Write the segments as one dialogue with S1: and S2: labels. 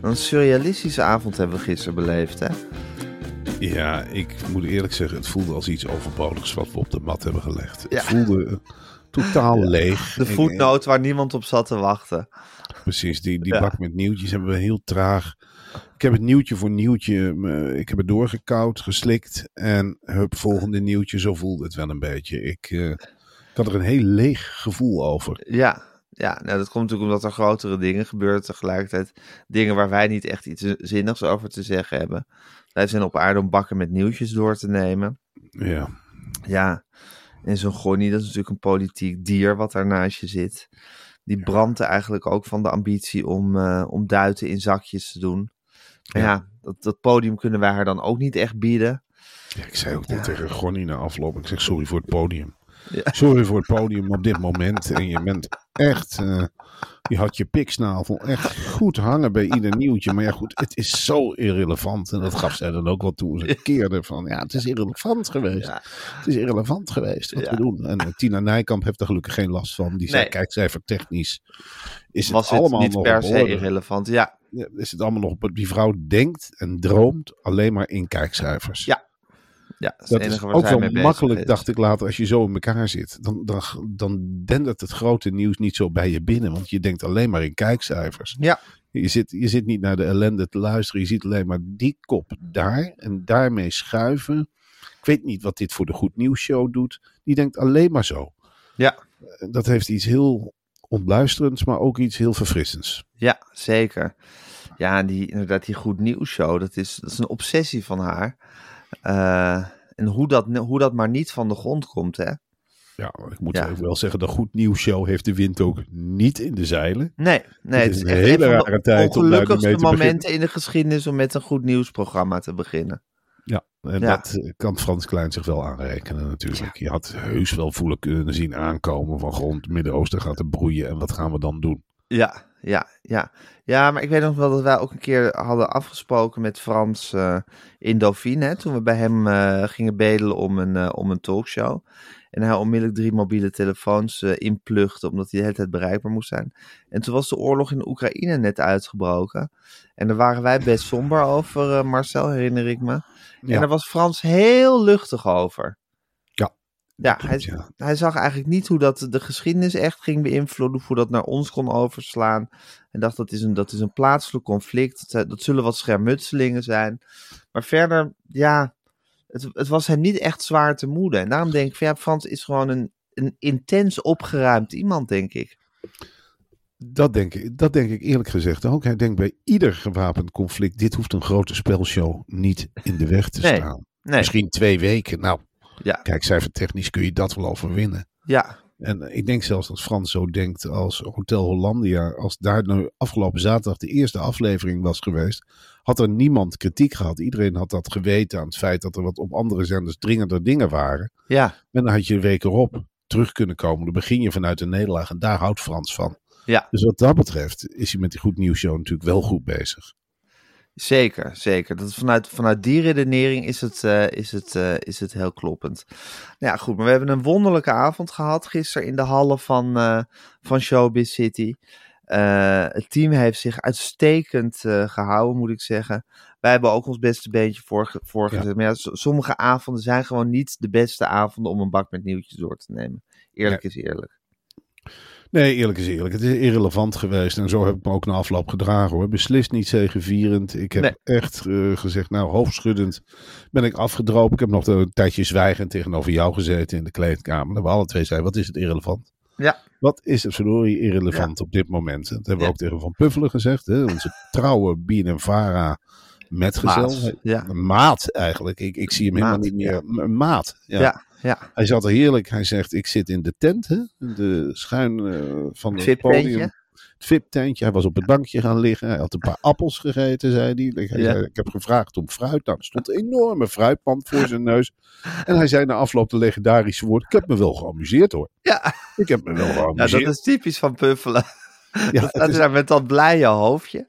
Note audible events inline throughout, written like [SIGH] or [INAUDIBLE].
S1: Een surrealistische avond hebben we gisteren beleefd, hè?
S2: Ja, ik moet eerlijk zeggen, het voelde als iets overbodigs wat we op de mat hebben gelegd.
S1: Ja.
S2: Het voelde eh, totaal leeg.
S1: De voetnoot waar niemand op zat te wachten.
S2: Precies, die, die
S1: Ja.
S2: bak met nieuwtjes hebben we heel traag. Ik heb het nieuwtje voor nieuwtje, me- ik heb het doorgekoud, geslikt. En hup, volgende nieuwtje, zo voelde het wel een beetje. Ik, eh, ik had er een heel leeg gevoel over.
S1: Ja, ja nou, dat komt natuurlijk omdat er grotere dingen gebeuren tegelijkertijd. Dingen waar wij niet echt iets zinnigs over te zeggen hebben. Wij zijn op aarde om bakken met nieuwtjes door te nemen.
S2: Ja,
S1: Ja, en zo'n Gonnie, dat is natuurlijk een politiek dier wat daar naast je zit. Die brandt eigenlijk ook van de ambitie om, eh, om duiten in zakjes te doen. Maar ja,
S2: Ja.
S1: dat, dat podium kunnen wij haar dan ook niet echt bieden.
S2: Ja, ik zei ook tegen Gonnie na afloop. Ik zeg sorry voor het podium.
S1: Ja.
S2: Sorry voor het podium op dit moment. En je bent echt... eh, je had je piksnavel echt goed hangen bij ieder nieuwtje. Maar ja goed, het is zo irrelevant. En dat gaf zij dan ook wel toe. Ze keerde van, ja het is irrelevant geweest.
S1: Ja.
S2: Het is irrelevant geweest wat
S1: Ja.
S2: we doen. En eh, Tina Nijkamp heeft er gelukkig geen last van. Die zei,
S1: Nee.
S2: kijk cijfertechnisch is het
S1: Was het
S2: allemaal
S1: niet per se irrelevant? Ja,
S2: Ja, is het allemaal nog op- Die vrouw denkt en droomt alleen maar in kijkcijfers.
S1: Ja, ja dat is
S2: Dat is ook wel makkelijk, dacht ik later, als je zo in elkaar zit. Dan, dan, dan dendert het grote nieuws niet zo bij je binnen, want je denkt alleen maar in kijkcijfers.
S1: Ja,
S2: Je zit, je zit niet naar de ellende te luisteren, je ziet alleen maar die kop daar en daarmee schuiven. Ik weet niet wat dit voor de Goed Nieuws Show doet. Die denkt alleen maar zo.
S1: ja,
S2: Dat heeft iets heel ontluisterends, maar ook iets heel verfrissends.
S1: ja, zeker. Ja, die, inderdaad, die goed nieuws show, dat is, dat is een obsessie van haar. Eh, en hoe dat, hoe dat maar niet van de grond komt, hè?
S2: Ja, ik moet
S1: Ja.
S2: wel zeggen, de Goed Nieuws Show heeft de wind ook niet in de zeilen.
S1: Nee, nee
S2: Het
S1: het
S2: is
S1: is
S2: een
S1: echt
S2: hele
S1: een
S2: rare tijd om daar nu mee
S1: ongelukkigste
S2: te beginnen.
S1: momenten in de geschiedenis om met een goed nieuwsprogramma te beginnen.
S2: Ja, en
S1: Ja.
S2: dat eh, kan Frans Klein zich wel aanrekenen natuurlijk. Je had heus wel voelen kunnen zien aankomen van grond, het Midden-Oosten gaat er broeien en wat gaan we dan doen?
S1: Ja, ja, ja. Ja, maar ik weet nog wel dat wij ook een keer hadden afgesproken met Frans eh, in Dauphine. Hè, toen we bij hem eh, gingen bedelen om een, eh, om een talkshow. En hij onmiddellijk drie mobiele telefoons inplugde, omdat hij de hele tijd bereikbaar moest zijn. En toen was de oorlog in Oekraïne net uitgebroken. En daar waren wij best somber over, Marcel, herinner ik me. En daar was Frans heel luchtig over.
S2: Ja, klopt,
S1: hij,
S2: ja.
S1: hij zag eigenlijk niet hoe dat de geschiedenis echt ging beïnvloeden, hoe dat naar ons kon overslaan. En dacht dat is een, dat is een plaatselijk conflict, dat, dat zullen wat schermutselingen zijn. Maar verder, ja, het, het was hem niet echt zwaar te moeden. En daarom denk ik, ja, Frans is gewoon een, een intens opgeruimd iemand, denk ik.
S2: Dat denk, ik, dat denk ik eerlijk gezegd ook. Hij denkt bij ieder gewapend conflict, dit hoeft een grote spelshow niet in de weg te
S1: Nee.
S2: staan.
S1: Nee,
S2: Misschien twee weken. Nou,
S1: Ja.
S2: kijk, cijfertechnisch kun je dat wel overwinnen.
S1: ja,
S2: En ik denk zelfs dat Frans zo denkt als Hotel Hollandia. Als daar nu afgelopen zaterdag de eerste aflevering was geweest, had er niemand kritiek gehad. Iedereen had dat geweten aan het feit dat er wat op andere zenders dringender dingen waren.
S1: ja,
S2: En dan had je een week erop terug kunnen komen. Dan begin je vanuit een nederlaag en daar houdt Frans van.
S1: Ja.
S2: Dus wat dat betreft is hij met die Goed Nieuws Show natuurlijk wel goed bezig.
S1: Zeker, zeker. Dat vanuit, vanuit die redenering is het, eh, is, het, eh, is het heel kloppend. Nou ja, goed, maar we hebben een wonderlijke avond gehad gisteren in de hallen van, eh, van Showbiz City. Het team heeft zich uitstekend eh, gehouden, moet ik zeggen. Wij hebben ook ons beste beentje voor, voor
S2: Ja.
S1: gezet. Maar ja, sommige avonden zijn gewoon niet de beste avonden om een bak met nieuwtjes door te nemen. Eerlijk is eerlijk.
S2: Nee, eerlijk is eerlijk. Het is irrelevant geweest. En zo heb ik me ook na afloop gedragen hoor. Beslist niet zegevierend. Ik heb
S1: Nee.
S2: echt eh, gezegd, nou hoofdschuddend ben ik afgedropen. Ik heb nog een tijdje zwijgend tegenover jou gezeten in de kleedkamer. Dat we alle twee zeiden, wat is het irrelevant?
S1: Ja.
S2: Wat is het verdorie irrelevant op dit moment? Dat hebben we
S1: Ja.
S2: ook tegen Van Puffelen gezegd. Hè? Onze trouwe Vara metgezel.
S1: Maat, ja.
S2: Maat eigenlijk. Ik, ik zie hem helemaal niet meer. Een maat. Ja.
S1: Ja, ja.
S2: Hij zat er heerlijk. Hij zegt, ik zit in de tent, hè? De schuin eh, van het
S1: VIP-tentje.
S2: podium. Het VIP-tentje. Hij was op het bankje gaan liggen. Hij had een paar [LAUGHS] appels gegeten, zei hij. Hij
S1: Ja.
S2: zei, ik heb gevraagd om fruit. Nou, er stond een enorme fruitmand voor zijn neus. En hij zei na afloop de legendarische woord, ik heb me wel geamuseerd hoor.
S1: Ja.
S2: Ik heb me wel
S1: ja,
S2: geamuseerd.
S1: dat is typisch van Puffelen. [LAUGHS]
S2: Ja,
S1: Dat [LAUGHS]
S2: het
S1: is daar met dat blije hoofdje.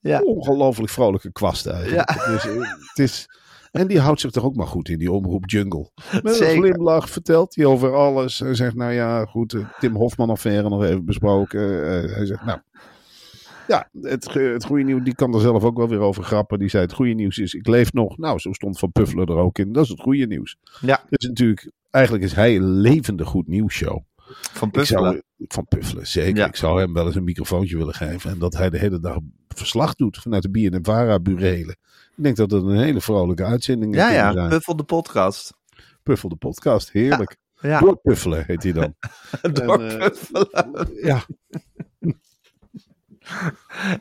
S1: Ja.
S2: ongelooflijk vrolijke kwast eigenlijk. Het is, eh, het is, en die houdt zich toch ook maar goed in die omroep jungle. Met
S1: Zeker.
S2: een glimlach vertelt hij over alles. Hij zegt, nou ja, goed, eh, Tim Hofman affaire nog even besproken. Eh, hij zegt, nou, ja, het, het goede nieuws, die kan er zelf ook wel weer over grappen. Die zei, het goede nieuws is, ik leef nog. Nou, zo stond Van Puffelen er ook in. Dat is het goede nieuws.
S1: Ja.
S2: Dus natuurlijk, eigenlijk is hij een levende goed nieuws show.
S1: Van Puffelen.
S2: zou, van Puffelen, zeker.
S1: Ja.
S2: Ik zou hem wel eens een microfoontje willen geven. En dat hij de hele dag verslag doet vanuit de BNNVARA burelen. Ik denk dat het een hele vrolijke uitzending
S1: Ja,
S2: kunnen
S1: ja,
S2: zijn.
S1: Puffel de podcast.
S2: Puffel de podcast, heerlijk.
S1: Ja,
S2: Doorpuffelen heet hij dan. [LAUGHS] eh,
S1: Puffelen.
S2: ja, [LAUGHS]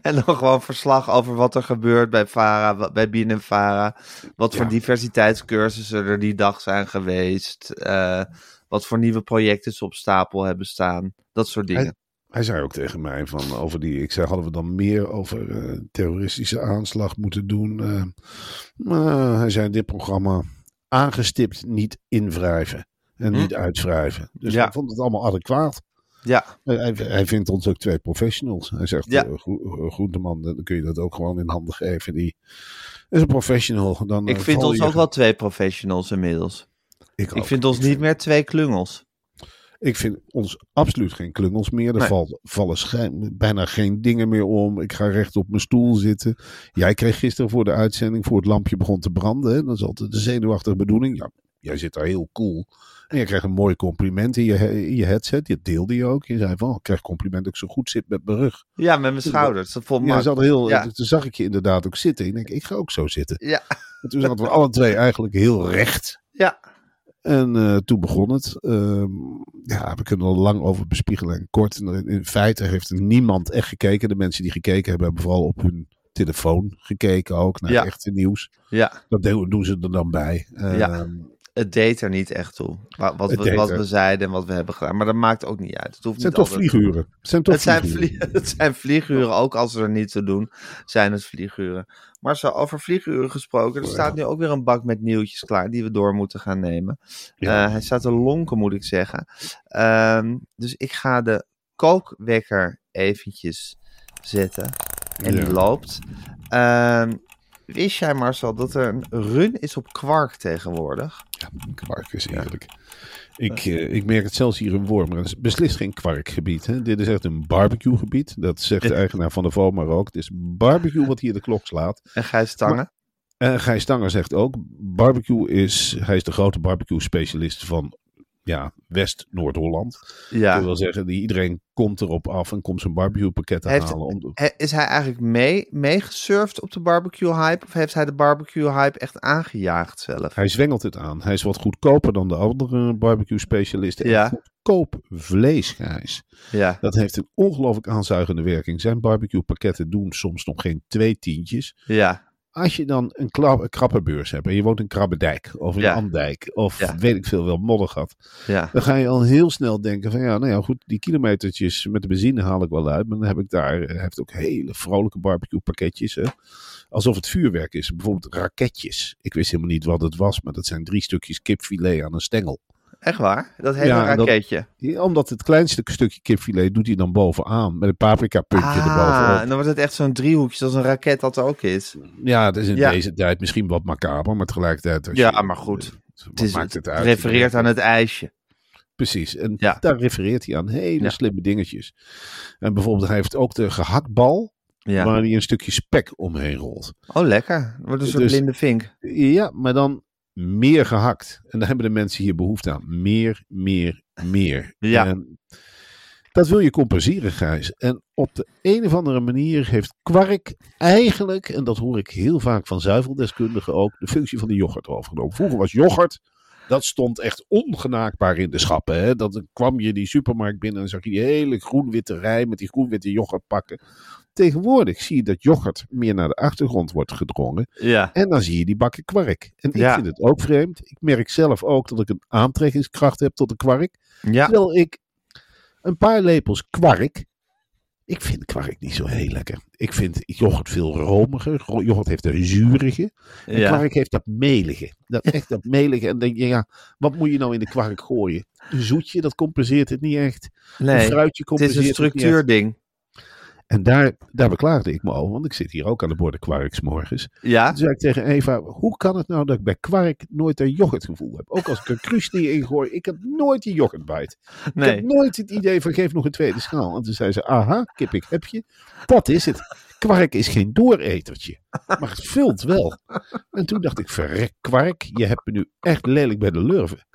S1: En dan gewoon verslag over wat er gebeurt bij Vara, wat- bij BNN Vara. Wat voor
S2: Ja.
S1: diversiteitscursussen er die dag zijn geweest. eh, wat voor nieuwe projecten ze op stapel hebben staan. Dat soort dingen.
S2: Hij zei ook tegen mij van over die. Ik zei, hadden we dan meer over eh, terroristische aanslag moeten doen? Eh, maar hij zei, dit programma aangestipt, niet invrijven. En
S1: Hm.
S2: niet uitwrijven. Dus
S1: Ja.
S2: hij vond het allemaal adequaat.
S1: Ja,
S2: Hij, hij- vindt ons ook twee professionals. Hij zegt,
S1: Ja.
S2: ja. Groenteman, dan kun je dat ook gewoon in handen geven. Die is een professional. Dan,
S1: ik
S2: eh,
S1: vind ons
S2: je-
S1: ook wel twee professionals inmiddels.
S2: Ik,
S1: Ik vind ons niet meer twee klungels.
S2: Ik vind ons absoluut geen klungels meer. Er
S1: Nee.
S2: valt, vallen schijn- bijna geen dingen meer om. Ik ga recht op mijn stoel zitten. Jij kreeg gisteren voor de uitzending, voor het lampje begon te branden. Hè? Dat is altijd de zenuwachtige bedoeling. Ja, jij zit daar heel cool. En je krijgt een mooi compliment in je, in je headset. Die deelde je ook. Je zei van, oh, ik krijg compliment dat ik zo goed zit met mijn rug.
S1: Ja, met mijn schouders. Dat vond
S2: Ja, zat heel,
S1: Ja.
S2: Toen zag ik je inderdaad ook zitten. Ik denk, ik ga ook zo zitten.
S1: Ja,
S2: En toen zaten we alle twee eigenlijk heel recht.
S1: ja,
S2: En eh, toen begon het. Ehm, ja, we kunnen er lang over bespiegelen en kort. In, in feite heeft niemand echt gekeken. De mensen die gekeken hebben, hebben vooral op hun telefoon gekeken ook. Naar
S1: Ja.
S2: echte nieuws.
S1: ja.
S2: Dat doen ze er dan bij. Ehm,
S1: Ja. Het deed er niet echt toe. Wa- Wat,
S2: Het
S1: we, wat we zeiden en wat we hebben gedaan. Maar dat maakt ook niet uit. Het hoeft
S2: zijn
S1: niet
S2: toch
S1: altijd-
S2: vlieguren. Het zijn toch
S1: Het zijn,
S2: vlieguren.
S1: vlie- [LAUGHS] het zijn vlieguren, ook als ze er niet te doen, zijn het vlieguren. Maar zo over vlieguren gesproken, er
S2: Oh,
S1: staat nu ook weer een bak met nieuwtjes klaar die we door moeten gaan nemen.
S2: Ja.
S1: Eh, hij staat te lonken, moet ik zeggen. Ehm, dus ik ga de kookwekker eventjes zetten. En die loopt. Ehm, wist jij Marcel dat er een run is op kwark tegenwoordig?
S2: Ja, kwark is eerlijk. Ik, eh, ik merk het zelfs hier in Wormer. Het is beslist geen kwarkgebied. Hè? Dit is echt een barbecuegebied. Dat zegt de eigenaar van de Voma ook. Het is barbecue wat hier de klok slaat.
S1: En Gijs Stangen?
S2: En Gijs Stanger zegt ook, barbecue is, hij is de grote barbecue specialist van ja, West-Noord-Holland. Ik
S1: Ja.
S2: wil zeggen, iedereen komt erop af en komt zijn barbecue pakketten
S1: Heeft-
S2: halen. Om de-
S1: He- Is hij eigenlijk mee, meegesurfd op de barbecue hype? Of heeft hij de barbecue hype echt aangejaagd zelf?
S2: Hij zwengelt het aan. Hij is wat goedkoper dan de andere barbecue specialisten. En
S1: Ja.
S2: Goedkoop vlees, Gijs.
S1: Ja.
S2: Dat heeft een ongelooflijk aanzuigende werking. Zijn barbecue pakketten doen soms nog geen twee tientjes.
S1: Ja.
S2: Als je dan een, kla- een krabbenbeurs hebt en je woont in Krabbedijk of in
S1: Ja.
S2: Andijk of
S1: Ja.
S2: weet ik veel wel, Moddergat.
S1: Ja.
S2: Dan ga je al heel snel denken van ja, nou ja goed, die kilometertjes met de benzine haal ik wel uit. Maar dan heb ik daar, hij heeft ook hele vrolijke barbecue pakketjes. Hè? Alsof het vuurwerk is. Bijvoorbeeld raketjes. Ik wist helemaal niet wat het was, maar dat zijn drie stukjes kipfilet aan een stengel.
S1: Echt waar? Dat hele
S2: Ja, en dat-
S1: raketje.
S2: Ja, Omdat het kleinste stukje kipfilet doet hij dan bovenaan. Met een paprika puntje
S1: Ah,
S2: erbovenop.
S1: en dan wordt het echt zo'n driehoekje zoals een raket dat er ook is.
S2: Ja, het is in
S1: Ja.
S2: deze tijd misschien wat macaber, maar tegelijkertijd... Als
S1: Ja,
S2: je-
S1: maar goed.
S2: Wat
S1: Het, is,
S2: maakt
S1: het
S2: het uit?
S1: refereert aan het ijsje.
S2: Precies, en
S1: Ja.
S2: daar refereert hij aan hele slimme dingetjes. En bijvoorbeeld, hij heeft ook de gehaktbal,
S1: Ja.
S2: waar hij een stukje spek omheen rolt.
S1: Oh, lekker. Het wordt een soort
S2: Dus-
S1: blinde vink.
S2: Ja, maar dan meer gehakt. En daar hebben de mensen hier behoefte aan. Meer, meer, meer. [LAUGHS]
S1: Ja.
S2: En dat wil je compenseren, Gijs. En op de een of andere manier heeft kwark eigenlijk, en dat hoor ik heel vaak van zuiveldeskundigen ook, de functie van de yoghurt overgenomen. Vroeger was yoghurt, dat stond echt ongenaakbaar in de schappen. Hè? Dat dan kwam je die supermarkt binnen en zag je die hele groen-witte rij met die groen-witte yoghurt pakken. Tegenwoordig zie je dat yoghurt meer naar de achtergrond wordt gedrongen.
S1: Ja.
S2: En dan zie je die bakken kwark. En ik
S1: Ja.
S2: vind het ook vreemd. Ik merk zelf ook dat ik een aantrekkingskracht heb tot de kwark.
S1: Ja.
S2: Terwijl ik een paar lepels kwark. Ik vind kwark niet zo heel lekker. Ik vind yoghurt veel romiger. Ro- Yoghurt heeft een zurige. En
S1: Ja.
S2: kwark heeft dat melige. Dat echt dat melige. En dan denk je, ja, wat moet je nou in de kwark gooien? Een zoetje, dat compenseert het niet echt. Een
S1: Nee,
S2: fruitje
S1: het is
S2: compenseert
S1: een
S2: het niet echt.
S1: structuurding.
S2: En daar, daar beklaagde ik me over, want ik zit hier ook aan de borden kwarks morgens.
S1: Ja.
S2: Toen zei ik tegen Eva, hoe kan het nou dat ik bij kwark nooit een yoghurtgevoel heb? Ook als ik een kruisnier ingooi, ik heb nooit die yoghurtbite. Ik
S1: Nee.
S2: heb nooit het idee van geef nog een tweede schaal. En toen zei ze, aha, kip ik heb je. Dat is het. Kwark is geen dooretertje, maar het vult wel. En toen dacht ik, verrek kwark, je hebt me nu echt lelijk bij de lurven.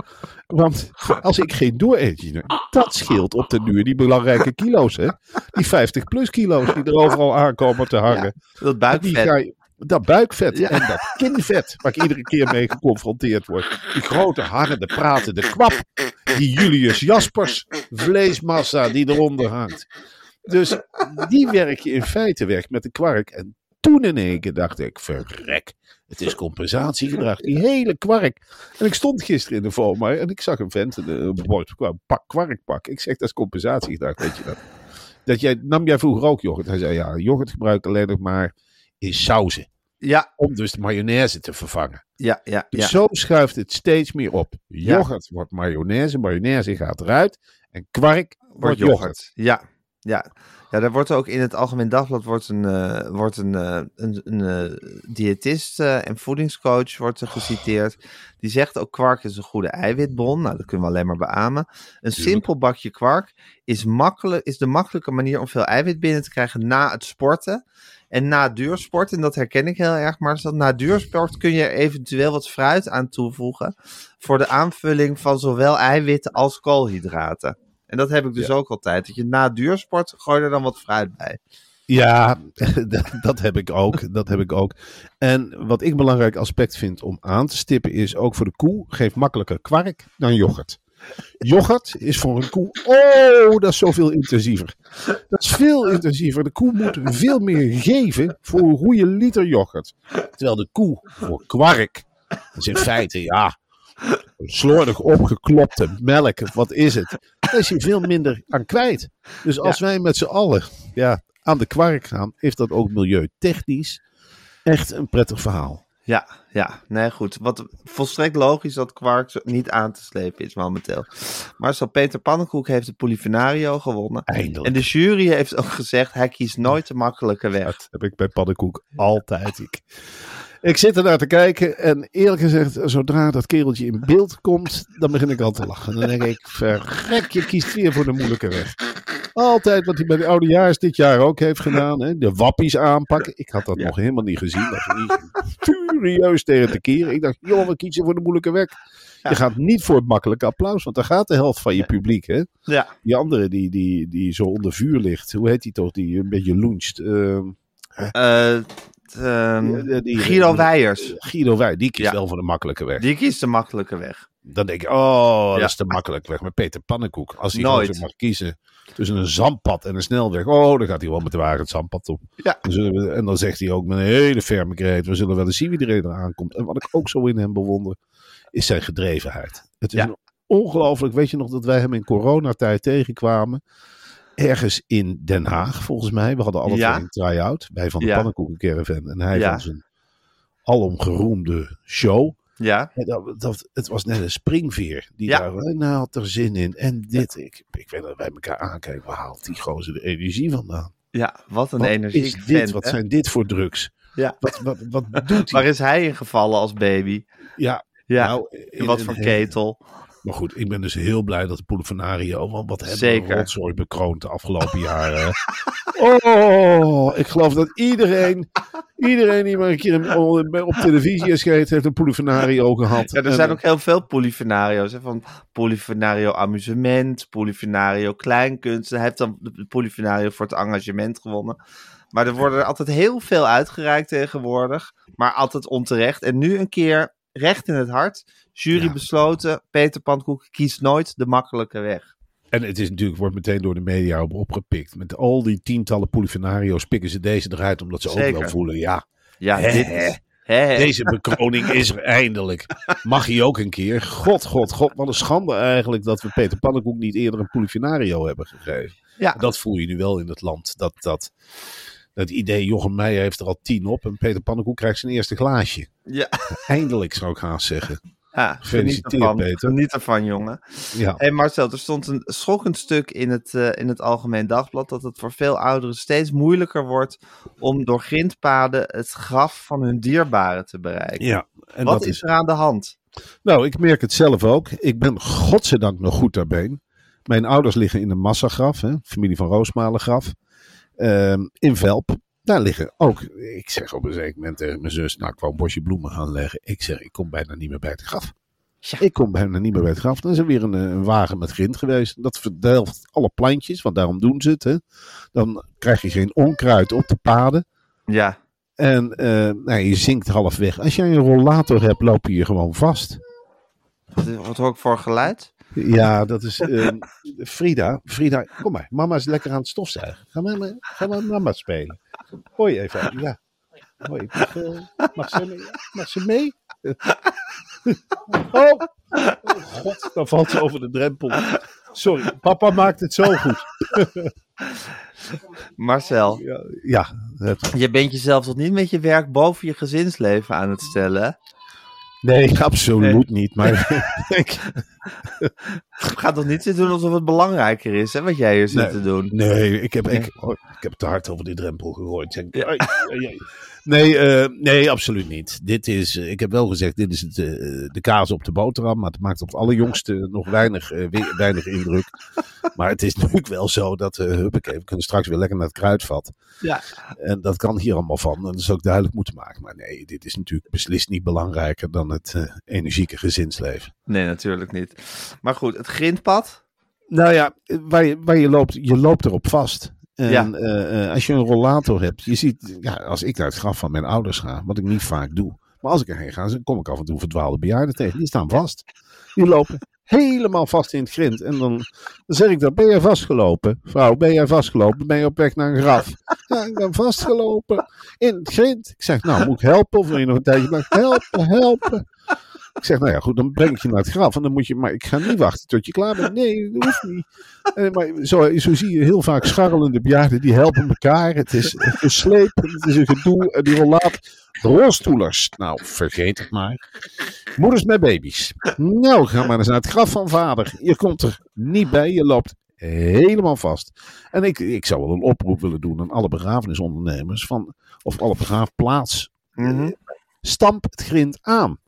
S2: Want als ik geen dooretertje heb, dat scheelt op de duur die belangrijke kilo's. Hè? Die 50 plus kilo's die er overal aankomen te hangen.
S1: Dat buikvet.
S2: dat buikvet
S1: Ja.
S2: en dat kinvet, waar ik iedere keer mee geconfronteerd word. Die grote hangende pratende kwap. Die Julius Jaspers vleesmassa die eronder hangt. Dus die werk je in feite weg met de kwark. En toen in één keer dacht ik, verrek, het is compensatiegedrag. Die hele kwark. En ik stond gisteren in de FOMA en ik zag een vent een, een bord een pak kwark pakken. Ik zeg, dat is compensatiegedrag, weet je dat? Dat jij, nam jij vroeger ook yoghurt? Hij zei, ja, yoghurt gebruik ik alleen nog maar in sauzen.
S1: Ja,
S2: Om dus de mayonaise te vervangen.
S1: ja, ja,
S2: Dus
S1: ja.
S2: zo schuift het steeds meer op.
S1: Ja.
S2: Yoghurt wordt mayonaise, mayonaise gaat eruit. En kwark wordt
S1: Wordt
S2: yoghurt.
S1: yoghurt. Ja, ja. Ja, daar wordt ook in het Algemeen Dagblad wordt een, eh, wordt een, eh, een, een eh, diëtist en voedingscoach wordt er geciteerd. Die zegt ook kwark is een goede eiwitbron. Nou, dat kunnen we alleen maar beamen. Een simpel bakje kwark is, makkelijk, is de makkelijke manier om veel eiwit binnen te krijgen na het sporten. En na duursport, en dat herken ik heel erg, maar dat na duursport kun je er eventueel wat fruit aan toevoegen voor de aanvulling van zowel eiwitten als koolhydraten. En dat heb ik dus ook altijd. Dat je na duursport gooi er dan wat fruit bij.
S2: Ja, [LAUGHS] dat, dat heb ik ook. Dat heb ik ook. En wat ik een belangrijk aspect vind om aan te stippen is ook voor de koe geef makkelijker kwark dan yoghurt. Yoghurt is voor een koe, oh, dat is zoveel intensiever. Dat is veel intensiever. De koe moet veel meer geven voor een goede liter yoghurt. Terwijl de koe voor kwark, dat is in feite, ja, slordig opgeklopte melk, wat is het? Daar is hij veel minder aan kwijt. Dus als wij met z'n allen ja, aan de kwark gaan, heeft dat ook milieutechnisch echt een prettig verhaal.
S1: Ja, ja, nee, goed. Wat volstrekt logisch dat kwark zo niet aan te slepen is momenteel. Marcel Peter Pannenkoek heeft de Polifenario gewonnen.
S2: Eindelijk.
S1: En de jury heeft ook gezegd, hij kiest nooit de makkelijke weg.
S2: Dat heb ik bij Pannenkoek altijd. Ik, ik zit er naar te kijken en eerlijk gezegd, zodra dat kereltje in beeld komt, dan begin ik al te lachen. Dan denk ik, verrek, je kiest weer voor de moeilijke weg. Altijd wat hij bij de oudejaars dit jaar ook heeft gedaan. Hè? De wappies aanpakken. Ik had dat
S1: Ja.
S2: nog helemaal niet gezien. Dat ging niet furieus tegen te keren. Ik dacht, joh, we kiezen voor de moeilijke weg. Je gaat niet voor het makkelijke applaus, want daar gaat de helft van je publiek. Hè?
S1: Ja.
S2: Die andere die, die, die zo onder vuur ligt, hoe heet die toch, die een beetje luncht? Ehm,
S1: Eh, ehm,
S2: die-
S1: Guido Weijers.
S2: Guido die kiest
S1: Ja.
S2: wel voor de makkelijke weg.
S1: Die kiest de makkelijke weg.
S2: Dan denk ik, oh, dat is te makkelijk weg. Met Peter Pannenkoek, als hij
S1: Nooit.
S2: mag kiezen tussen een zandpad en een snelweg. Oh, dan gaat hij wel met de wagen het zandpad op.
S1: Ja.
S2: We, en dan zegt hij ook met een hele ferme kreet, we zullen wel eens zien wie er er aankomt. En wat ik ook zo in hem bewonder, is zijn gedrevenheid. Het is
S1: Ja.
S2: ongelooflijk, weet je nog dat wij hem in coronatijd tegenkwamen? Ergens in Den Haag, volgens mij. We hadden alle
S1: Ja.
S2: twee een try-out. Wij van de
S1: Ja.
S2: Pannenkoeken Caravan en hij
S1: Ja.
S2: van zijn alomgeroemde show.
S1: Ja.
S2: En dat, dat, het was net een springveer. Die
S1: Ja.
S2: daar, eh, nou, had er zin in. En dit, ik, ik weet dat wij elkaar aankijken. Waar haalt die gozer de energie vandaan?
S1: Ja, wat een
S2: Wat
S1: energiek
S2: is dit? wat
S1: hè?
S2: zijn dit voor drugs?
S1: Ja.
S2: Wat, wat, wat doet [LAUGHS]
S1: Waar
S2: hij?
S1: is hij in gevallen als baby?
S2: Ja,
S1: Ja,
S2: nou,
S1: in wat voor ketel?
S2: Maar goed, ik ben dus heel blij dat de Polifenario, want wat hebben
S1: Zeker.
S2: we rotzooi bekroond de afgelopen [LAUGHS] jaren. Oh, ik geloof dat iedereen, iedereen die maar een keer op, televisie is geweest, heeft een Polifenario gehad.
S1: Ja, er
S2: En-
S1: zijn ook heel veel Polifenario's. Hè, van Polifenario amusement, Polifenario kleinkunst. Hij heeft dan de Polifenario voor het engagement gewonnen. Maar er worden er altijd heel veel uitgereikt tegenwoordig. Maar altijd onterecht. En nu een keer recht in het hart. Jury
S2: Ja.
S1: besloten. Peter Pankoek kiest nooit de makkelijke weg.
S2: En het is natuurlijk, wordt meteen door de media op opgepikt. Met al die tientallen Polifenario's pikken ze deze eruit, omdat ze ook wel voelen, ja,
S1: Ja, dit is...
S2: Deze bekroning is er eindelijk. Mag hij ook een keer? God, god, god, wat een schande eigenlijk dat we Peter Pannenkoek niet eerder een Polifenario hebben gegeven.
S1: Ja.
S2: Dat voel je nu wel in het land. Dat, dat, dat idee, Jochem Meijer heeft er al tien op en Peter Pannenkoek krijgt zijn eerste glaasje.
S1: Ja,
S2: Eindelijk zou ik haast zeggen.
S1: Ja geniet ervan.
S2: Peter.
S1: Geniet ervan, jongen.
S2: Ja.
S1: Hey Marcel, er stond een schokkend stuk in het, eh, in het Algemeen Dagblad dat het voor veel ouderen steeds moeilijker wordt om door grindpaden het graf van hun dierbaren te bereiken.
S2: ja. En
S1: Wat
S2: dat
S1: is er aan de hand?
S2: Nou, ik merk het zelf ook. Ik ben godzijdank nog goed daarbij. Mijn ouders liggen in een massagraf, hè, familie van Roosmalengraf, ehm, in Velp. Daar liggen ook, ik zeg op een zeker moment tegen mijn zus, nou ik wou een bosje bloemen gaan leggen. Ik zeg, ik kom bijna niet meer bij het graf.
S1: Ja.
S2: Ik kom bijna niet meer bij het graf. Dan is er weer een, eh, een wagen met grind geweest. Dat verdelft alle plantjes, want daarom doen ze het. Hè. Dan krijg je geen onkruid op de paden.
S1: Ja,
S2: En eh, nou, je zinkt half weg. Als jij een rollator hebt, loop je je gewoon vast.
S1: wat, wat hoor ik voor geluid?
S2: Ja, dat is ehm, Frida. Frida, kom maar. Mama is lekker aan het stofzuigen. Ga maar, ga maar mama spelen. Hoi even. Ja. Hoi. Mag, mag, ze, mee? mag ze mee? Oh. oh, god, dan valt ze over de drempel. Sorry, papa maakt het zo goed.
S1: Marcel,
S2: Ja, ja het-
S1: je bent jezelf toch niet met je werk boven je gezinsleven aan het stellen?
S2: Nee, [LAUGHS] absoluut niet. Maar [LAUGHS]
S1: gaat toch niet zitten doen alsof het belangrijker is, hè, wat jij hier zit
S2: Nee.
S1: te doen?
S2: Nee, ik heb. Ik, oh, ik heb te hard over die drempel gegooid.
S1: Ja.
S2: ai, ai, ai. Nee, eh, nee, absoluut niet. Dit is, eh, ik heb wel gezegd, dit is het, eh, de kaas op de boterham. Maar het maakt op het allerjongste nog weinig, eh, we- weinig indruk. [LAUGHS] Maar het is natuurlijk wel zo dat, uh, huppakee, we kunnen straks weer lekker naar het kruidvat.
S1: Ja.
S2: En dat kan hier allemaal van. En dat is ook duidelijk moeten maken. Maar nee, dit is natuurlijk beslist niet belangrijker dan het eh, energieke gezinsleven.
S1: Nee, natuurlijk niet. Maar goed, het grindpad?
S2: Nou ja, waar je, waar je loopt, je loopt erop vast. En
S1: Ja.
S2: eh, eh, als je een rollator hebt, je ziet, ja, als ik naar het graf van mijn ouders ga, wat ik niet vaak doe, maar als ik erheen ga, dan kom ik af en toe verdwaalde bejaarden tegen. Die staan vast. Die lopen helemaal vast in het grind. En dan, dan zeg ik dan, ben jij vastgelopen? Vrouw, ben jij vastgelopen? Ben je op weg naar een graf? Ja, ik ben vastgelopen in het grind. Ik zeg, nou, moet ik helpen? Of wil je nog een tijdje blijven? Helpen, helpen. Ik zeg, nou ja, goed, dan breng ik je naar het graf. En dan moet je, maar ik ga niet wachten tot je klaar bent. Nee, dat hoeft niet. Eh, maar zo, zo zie je heel vaak scharrelende bejaarden, die helpen elkaar. Het is geslepen, het is een gedoe. En die rollaat, rolstoelers. Nou, vergeet het maar. Moeders met baby's. Nou, ga maar eens naar het graf van vader. Je komt er niet bij, je loopt helemaal vast. En ik, ik zou wel een oproep willen doen aan alle begrafenisondernemers. Van, of alle begraafplaats.
S1: Mhm.
S2: Stamp het grind aan.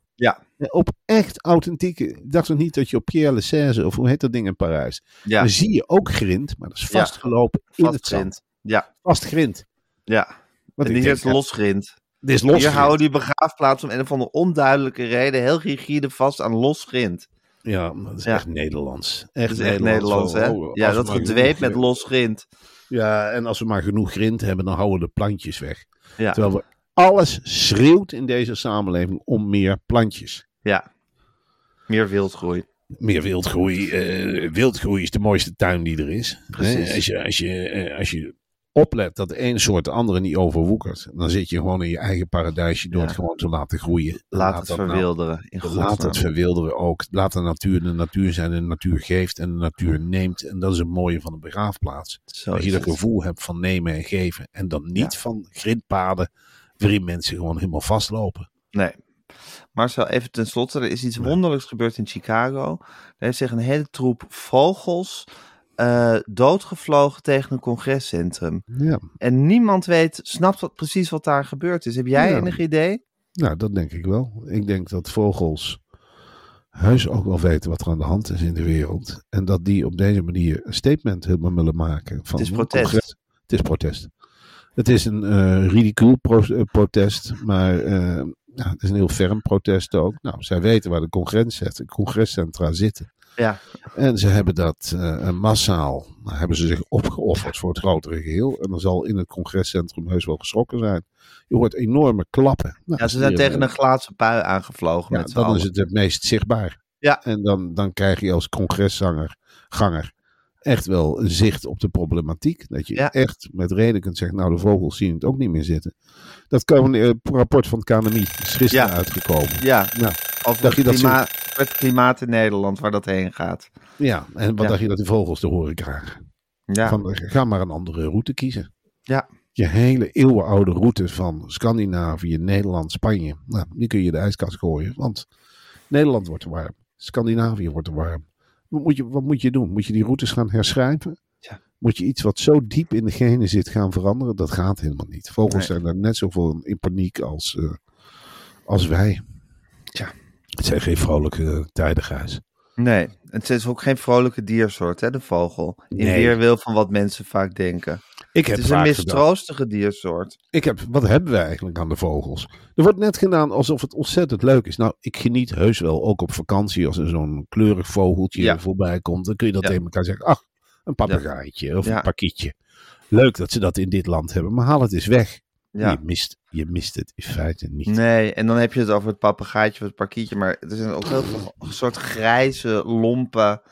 S1: Ja.
S2: Op echt authentieke. Ik dacht nog niet dat je op Pierre Lachaise, of hoe heet dat ding in Parijs.
S1: Ja,
S2: Dan zie je ook grind, maar dat is vastgelopen in het zand.
S1: Ja,
S2: Vast grind.
S1: ja.
S2: Wat
S1: en
S2: ik
S1: hier
S2: denk,
S1: is
S2: ja,
S1: los grind.
S2: Dit is los
S1: Hier houden die begraafplaatsen om een of andere onduidelijke reden heel rigide vast aan los grind.
S2: Ja, dat is
S1: Ja.
S2: echt Nederlands. Echt
S1: Dat is echt Nederlands, hè?
S2: Oh,
S1: ja, dat
S2: we maar
S1: gedweep
S2: genoeg-
S1: met los grind.
S2: Ja, en als we maar genoeg grind hebben, dan houden we de plantjes weg.
S1: Ja,
S2: Terwijl we alles schreeuwt in deze samenleving om meer plantjes.
S1: Ja. Meer wildgroei.
S2: Meer wildgroei. eh, wildgroei is de mooiste tuin die er is.
S1: Precies.
S2: Als, je, als, je, eh, als je oplet dat de één soort de andere niet overwoekert, dan zit je gewoon in je eigen paradijsje door
S1: Ja.
S2: het gewoon te laten groeien.
S1: Laat het
S2: nou-
S1: verwilderen. In
S2: Laat het verwilderen ook. Laat de natuur de natuur zijn. En de natuur geeft en de natuur neemt. En dat is het mooie van een begraafplaats.
S1: Zo
S2: dat je dat gevoel hebt van nemen en geven. En dan niet
S1: Ja.
S2: van grindpaden waarin mensen gewoon helemaal vastlopen.
S1: Nee. Marcel, even tenslotte. Er is iets wonderlijks gebeurd in Chicago. Er heeft zich een hele troep vogels eh, doodgevlogen tegen een congrescentrum.
S2: Ja,
S1: En niemand weet, snapt wat, precies wat daar gebeurd is. Heb jij
S2: Ja.
S1: enig idee?
S2: nou dat denk ik wel. Ik denk dat vogels heus ook wel weten wat er aan de hand is in de wereld. En dat die op deze manier een statement helemaal willen maken. Van
S1: Het is protest.
S2: congres. Het is protest. Het is een ridicule pro- eh, protest, maar eh, ja, het is een heel ferm protest ook. Nou, zij weten waar de congres, de congrescentra zitten.
S1: Ja.
S2: En ze hebben dat eh, massaal, nou, hebben ze zich opgeofferd voor het grotere geheel. En dan zal in het congrescentrum heus wel geschrokken zijn. Je hoort enorme klappen. Nou,
S1: Ja, ze zijn tegen
S2: eh,
S1: een glazen pui aangevlogen
S2: ja,
S1: met
S2: dan
S1: allen.
S2: is het het meest zichtbaar.
S1: Ja.
S2: En dan, dan krijg je als congreszanger, ganger, echt wel een zicht op de problematiek. Dat je
S1: Ja.
S2: echt met reden kunt zeggen, nou de vogels zien het ook niet meer zitten. Dat kan, eh, rapport van het KNMI is gisteren
S1: Ja.
S2: uitgekomen.
S1: Ja,
S2: Nou,
S1: over
S2: dacht je
S1: het,
S2: dat ze-
S1: klima- het klimaat in Nederland, waar dat heen gaat.
S2: Ja, en wat
S1: Ja.
S2: dacht je dat de vogels te horen krijgen?
S1: Ja,
S2: Van, eh, ga maar een andere route kiezen.
S1: Ja.
S2: Je hele eeuwenoude route van Scandinavië, Nederland, Spanje. Nou, die kun je de ijskast gooien. Want Nederland wordt te warm. Scandinavië wordt te warm. Wat moet je, wat moet je doen? Moet je die routes gaan herschrijven?
S1: Ja.
S2: Moet je iets wat zo diep in de genen zit gaan veranderen? Dat gaat helemaal niet. Vogels
S1: Nee.
S2: zijn er net zoveel in paniek als, eh, als wij. Het zijn geen vrolijke tijden, Gijs.
S1: nee. Het is ook geen vrolijke diersoort, hè, de vogel. In
S2: Nee.
S1: weerwil van wat mensen vaak denken.
S2: Ik heb
S1: Het is een mistroostige diersoort.
S2: Ik heb, wat hebben wij eigenlijk aan de vogels? Er wordt net gedaan alsof het ontzettend leuk is. Nou, ik geniet heus wel, ook op vakantie, als er zo'n kleurig vogeltje
S1: Ja.
S2: voorbij komt. Dan kun je dat
S1: Ja.
S2: tegen elkaar zeggen. Ach, een papegaaitje of een pakietje. Leuk dat ze dat in dit land hebben, maar haal het eens weg.
S1: Ja.
S2: Je, mist, je mist het in feite niet.
S1: Nee, en dan heb je het over het papegaaitje of het parkietje. Maar er zijn ook heel veel soort grijze, lompe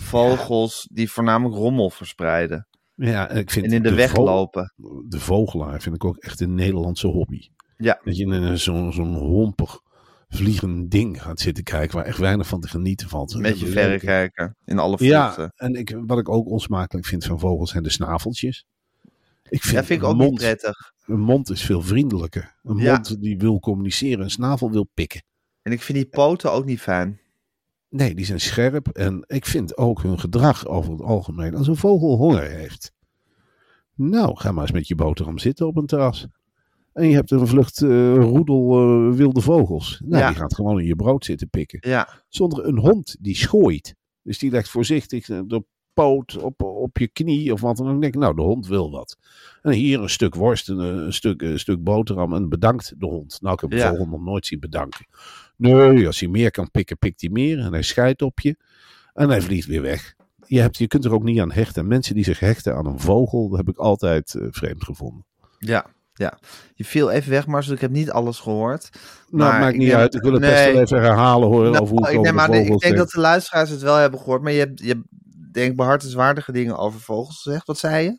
S1: vogels die voornamelijk rommel verspreiden.
S2: Ja, en ik vind
S1: En in de, weg lopen.
S2: De vogelaar vind ik ook echt een Nederlandse hobby.
S1: Ja.
S2: Dat je in zo'n zo'n hompig vliegend ding gaat zitten kijken waar echt weinig van te genieten valt.
S1: Met je verrekijker in alle
S2: Ja,
S1: vluchten.
S2: en ik, wat ik ook onsmakelijk vind van vogels zijn de snaveltjes. Ik vind,
S1: Ja, vind ik ook
S2: mond,
S1: niet prettig.
S2: Een mond is veel vriendelijker. Een
S1: Ja.
S2: mond die wil communiceren, een snavel wil pikken.
S1: En ik vind die poten ook niet fijn.
S2: Nee, die zijn scherp. En ik vind ook hun gedrag over het algemeen. Als een vogel honger heeft. Nou, ga maar eens met je boterham zitten op een terras. En je hebt een vlucht eh, roedel eh, wilde vogels. Nou,
S1: Ja.
S2: die gaat gewoon in je brood zitten pikken.
S1: Ja,
S2: Zonder een hond die schooit. Dus die legt voorzichtig de poot op, op je knie of wat dan ook. Denk ik, nou, de hond wil wat. En hier een stuk worst, een, een stuk, een stuk boterham en bedankt de hond. Nou, ik heb
S1: Ja.
S2: vogel nog nooit zien bedanken. Nee, als hij meer kan pikken, pikt hij meer. En hij scheidt op je. En hij vliegt weer weg. Je, hebt, je kunt er ook niet aan hechten. Mensen die zich hechten aan een vogel, dat heb ik altijd eh, vreemd gevonden.
S1: ja, ja. Je viel even weg, Marcel. Ik heb niet alles gehoord.
S2: Nou,
S1: Maar
S2: maakt niet
S1: neem-
S2: uit. Ik wil het best wel even herhalen horen
S1: Nou,
S2: over hoe ik over de
S1: aan, ik denk
S2: denk.
S1: dat de luisteraars het wel hebben gehoord. Maar je hebt, je hebt denk behartenswaardige dingen over vogels gezegd. Wat zei je?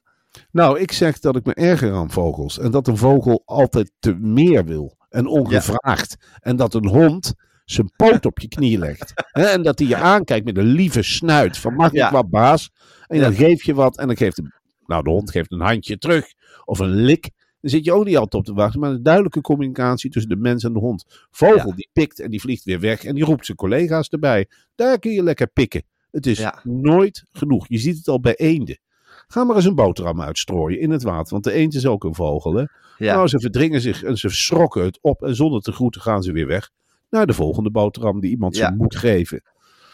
S2: Nou, ik zeg dat ik me erger aan vogels. En dat een vogel altijd te meer wil. En ongevraagd. En dat een hond zijn poot op je knie legt. [LAUGHS] En dat hij je aankijkt met een lieve snuit. Van mag ik
S1: Ja.
S2: wat baas? En dan geef je wat. En dan geeft de, nou, de hond geeft een handje terug. Of een lik. Dan zit je ook niet altijd op te wachten. Maar een duidelijke communicatie tussen de mens en de hond. Vogel die pikt en die vliegt weer weg. En die roept zijn collega's erbij. Daar kun je lekker pikken. Het is
S1: Ja.
S2: nooit genoeg. Je ziet het al bij eenden. Ga maar eens een boterham uitstrooien in het water. Want de eend is ook een vogel. Hè?
S1: Ja,
S2: Nou, ze verdringen zich en ze schrokken het op. En zonder te groeten gaan ze weer weg. Naar de volgende boterham die iemand
S1: Ja.
S2: ze moet geven.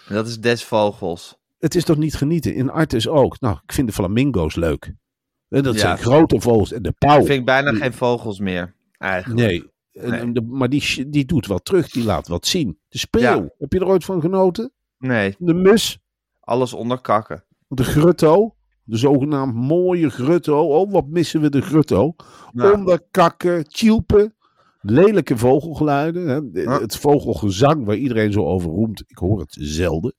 S1: en dat is des vogels.
S2: Het is toch niet genieten? In Artes ook. Nou, ik vind de flamingo's leuk. En dat
S1: Ja.
S2: zijn grote vogels. En de pauw.
S1: Ik vind bijna geen vogels meer, eigenlijk.
S2: Nee. De- maar die, die doet wat terug. Die laat wat zien. De speeuw.
S1: Ja.
S2: Heb je er ooit van genoten?
S1: Nee,
S2: De mus,
S1: alles onder kakken.
S2: de grutto, de zogenaamd mooie grutto. Oh, wat missen we de grutto. Onderkakken, tjilpen, lelijke vogelgeluiden. Hè. Het vogelgezang waar iedereen zo over roemt, ik hoor het zelden.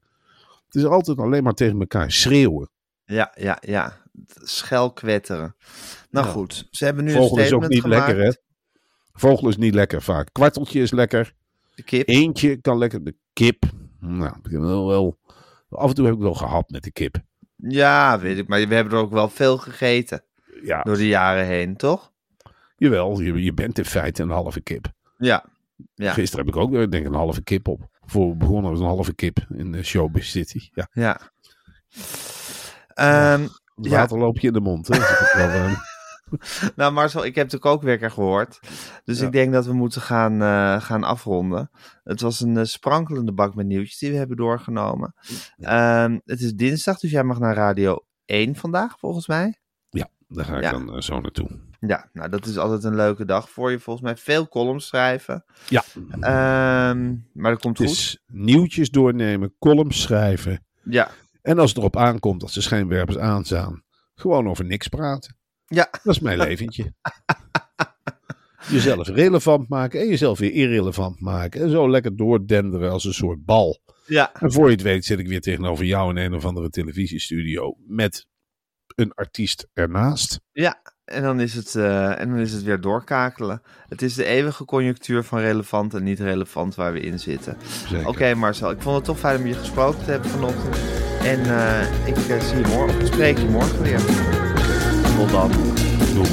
S2: Het is altijd alleen maar tegen elkaar schreeuwen.
S1: Ja, ja, ja. Schel kwetteren. Nou
S2: Ja.
S1: goed, ze hebben nu
S2: Vogel
S1: een
S2: is ook
S1: statement
S2: niet
S1: gemaakt.
S2: lekker, hè? Vogel is niet lekker vaak. Kwarteltje is lekker.
S1: De kip.
S2: Eentje kan lekker. De kip. Nou, ik heb wel, wel, af en toe heb ik wel gehad met de kip.
S1: Ja, weet ik. Maar we hebben er ook wel veel gegeten.
S2: Ja,
S1: Door de jaren heen, toch?
S2: jawel. Je, je bent in feite een halve kip.
S1: Ja. Ja.
S2: Gisteren heb ik ook weer, denk ik, een halve kip op. Voor we begonnen was een halve kip in de Showbiz City. Ja,
S1: Ja.
S2: Water loop je in de mond. Hè? Dat is ook wel, eh, [LAUGHS]
S1: nou, Marcel, ik heb de kookwekker gehoord. Dus
S2: Ja.
S1: ik denk dat we moeten gaan, eh, gaan afronden. Het was een eh, sprankelende bak met nieuwtjes die we hebben doorgenomen. Ehm, het is dinsdag, dus jij mag naar Radio 1 vandaag, volgens mij.
S2: ja, daar ga ik
S1: Ja.
S2: dan eh, zo naartoe.
S1: Ja, nou, dat is altijd een leuke dag voor je. Volgens mij veel columns schrijven.
S2: Ja,
S1: Ehm, maar dat komt
S2: het
S1: goed.
S2: nieuwtjes doornemen, columns schrijven.
S1: Ja,
S2: En als het erop aankomt dat de schijnwerpers aanstaan, gewoon over niks praten.
S1: Ja, [LAUGHS]
S2: Dat is mijn leventje. Jezelf relevant maken en jezelf weer irrelevant maken. En zo lekker doordenderen als een soort bal.
S1: ja.
S2: En voor je het weet zit ik weer tegenover jou in een of andere televisiestudio met een artiest ernaast.
S1: Ja, en dan, is het, eh, en dan is het weer doorkakelen. Het is de eeuwige conjunctuur van relevant en niet relevant waar we in zitten. Oké Marcel, ik vond het toch fijn om je gesproken te hebben vanochtend. En eh, ik eh, zie je morgen, ik spreek je morgen weer. Tot dan.
S2: Doei.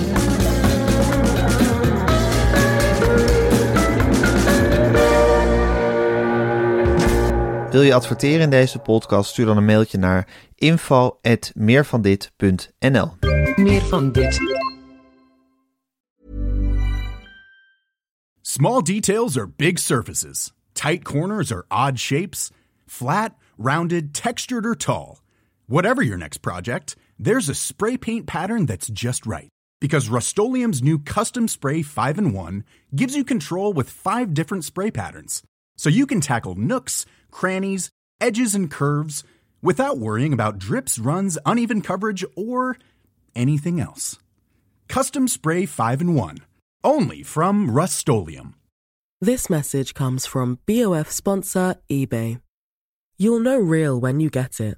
S1: Wil je adverteren in deze podcast? Stuur dan een mailtje naar info.meervandit.nl
S3: Meer van dit.
S4: Small details are big surfaces. Tight corners are odd shapes. Flat, rounded, textured, or tall. Whatever your next project, there's a spray paint pattern that's just right. Because Rust new Custom Spray 5 in 1 gives you control with five different spray patterns. So you can tackle nooks, crannies, edges, and curves without worrying about drips, runs, uneven coverage, or anything else. Custom Spray 5 in 1. Only from Rust
S5: This message comes from BOF sponsor eBay. You'll know real when you get it.